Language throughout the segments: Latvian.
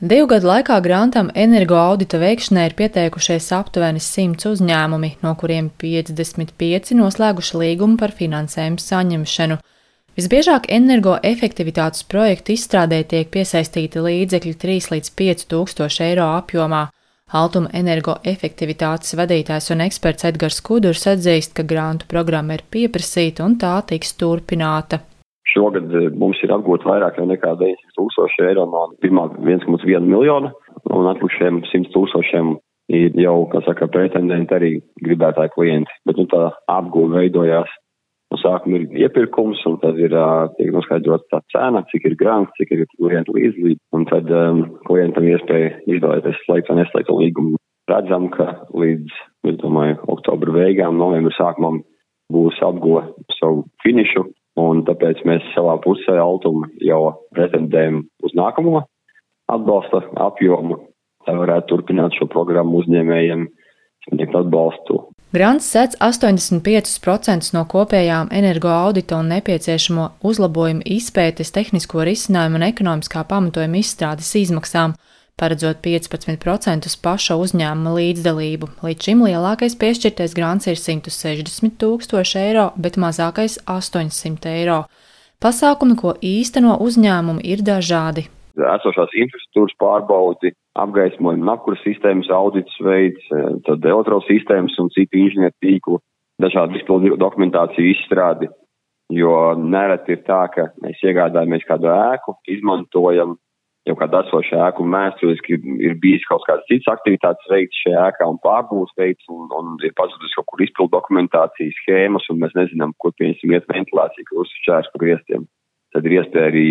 Divu gadu laikā grantam energoaudita veikšanai ir pieteikušies aptuveni 100 uzņēmumi, no kuriem 55 noslēguši līgumu par finansējumu saņemšanu. Visbiežāk energoefektivitātes projektu izstrādē tiek piesaistīti līdzekļi 3 līdz 5 tūkstoši eiro apjomā. Altuma energoefektivitātes vadītājs un eksperts Edgars Kudurs atzīst, ka grantu programma ir pieprasīta un tā tiks turpināta. Šogad eh, mums ir apgūta vairāk nekā 900 tūkstoši eiro no pirmā 1,1 miljona, un atlikušiem 100 tūkstošiem ir jau, kā saka, pretendenti arī gribētāji klienti. Bet nu, tā apgūta veidojās. No sākuma ir iepirkums, un tad ir tiek noskaidrota tā cena, cik ir grāns, cik ir klienta līdzlība, un tad um, klientam iespēja izvēlēties slēgt vai neslēgt līgumu. Redzam, ka līdz, es domāju, oktobra beigām, novembra sākumam būs apgūta savu finišu, un tāpēc mēs savā pusē Altumu jau pretendējam uz nākamo atbalsta apjomu, lai varētu turpināt šo programmu uzņēmējiem, sniegt atbalstu. Grants sēdz 85% no kopējām energoaudita un nepieciešamo uzlabojumu izpētes, tehnisko risinājumu un ekonomiskā pamatojuma izstrādes izmaksām paredzot 15% paša uzņēmuma līdzdalību. Līdz šim lielākais piešķirtais grants ir 160 tūkstoši eiro, bet mazākais 800 eiro. Pasākumi, ko īsteno uzņēmumi, ir dažādi. Esošās infrastruktūras pārbaudi, apgaismojuma un apkuras sistēmas audits veids, tad elektrosistēmas un citu inženieru tīklu, dažādu izpildu dokumentāciju izstrādi, jo nereti ir tā, ka mēs iegādājamies kādu ēku, izmantojam jau kāda esoša ēka un mēsturiski ir bijis kaut kādas citas aktivitātes veikts šajā ēkā un pārbūves veikts un, un ir pazudus kaut kur izpildu dokumentācijas schēmas un mēs nezinām, kur pieņemsim iet ventilācija, kur uzšķērs par griestiem. Tad ir iespēja arī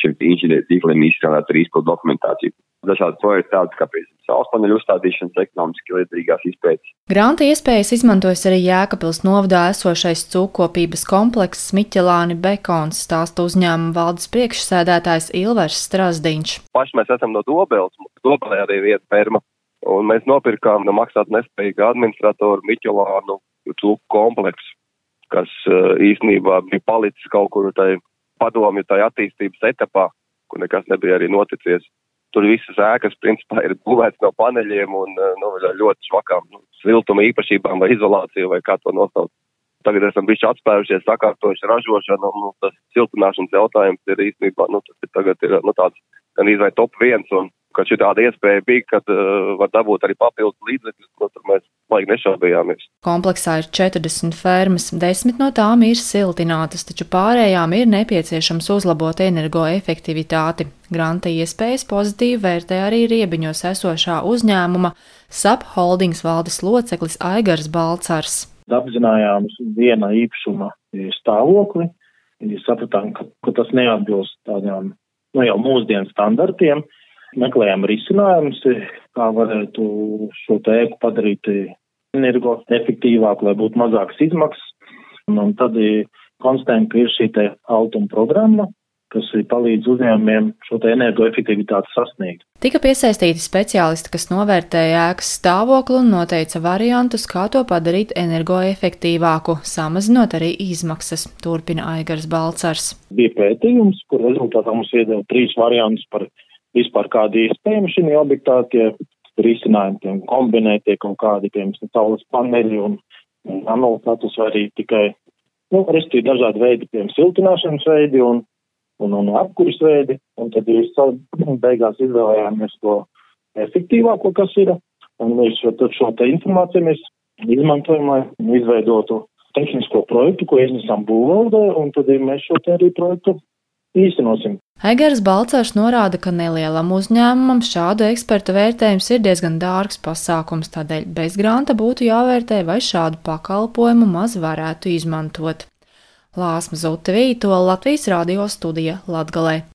šiem inženieru tīkliem izstrādāt arī izpildu dokumentāciju. Projekti tādi kā, piemēram, saules paneļu uzstādīšanas ekonomiski liederīgās izpētes. Grānta iespējas izmantojas arī Jēkabils novadā esošais cūkopības komplekss Miķelāni Bekons, stāsta uzņēmuma valdes priekšsēdētājs Ilvers Strasdiņš. Paši mēs esam no Dobels, Dobelē arī vieta ferma, un mēs nopirkām no maksāt nespējīgu administratoru Miķelānu cūku kompleksu, kas uh, īsnībā bija palicis kaut kur tai padomju tai attīstības etapā, kur nekas nebija arī noticies. Tur visas ēkas, principā, ir būvētas no paneļiem un eh, nu, ļoti švakām nu, siltuma īpašībām vai izolāciju vai kā to nosaukt. Tagad esam bijuši atspērušies, sakārtojuši ražošanu, un nu, tas siltināšanas jautājums ir īstenībā, nu, tas ir tagad ir, nu, tāds gan izvai top viens, un ka šī tāda iespēja bija, kad uh, var dabūt arī papildus līdzekļus, no tur mēs baigi nešaubījāmies. Kompleksā ir 40 fermas, 10 no tām ir siltinātas, taču pārējām ir nepieciešams uzlabot energoefektivitāti. Granta iespējas pozitīvi vērtē arī riebiņos esošā uzņēmuma SAP holdings valdes loceklis Aigars Balcars. Apzinājām viena īpašuma stāvokli, sapratām, ka, ka tas neatbilst tādām nu, jau mūsdienu standartiem. Meklējām risinājumus, kā varētu šo tēku padarīt energoefektīvāku, lai būtu mazākas izmaksas. Un, un tad konstatējam, ka ir šī te altuma programma, kas palīdz uzņēmumiem šo energoefektivitāti sasniegt. Tika piesaistīti speciālisti, kas novērtēja ēkas stāvokli un noteica variantus, kā to padarīt energoefektīvāku, samazinot arī izmaksas, turpina Aigars Balcars. Bija pētījums, kur rezultātā mums iedeva trīs variantus par vispār kādi iespējami šī objektā tie risinājumi, tiem kombinētie kaut kādi, piemēram, saules paneļi un analizatus vai arī tikai, nu, restīvi dažādi veidi, piemēram, siltināšanas veidi un un, un apkuras veidi, un tad jūs beigās izvēlējāmies to efektīvāko, kas ir, un mēs šo, šo te informāciju mēs izmantojam, lai izveidotu tehnisko projektu, ko iznesam būvvaldē, un tad mēs šo te arī projektu īstenosim. Egers Balcārs norāda, ka nelielam uzņēmumam šādu ekspertu vērtējums ir diezgan dārgs pasākums, tādēļ bez granta būtu jāvērtē, vai šādu pakalpojumu maz varētu izmantot. Lāsma Zute Vītola Latvijas radio studija Latgalē.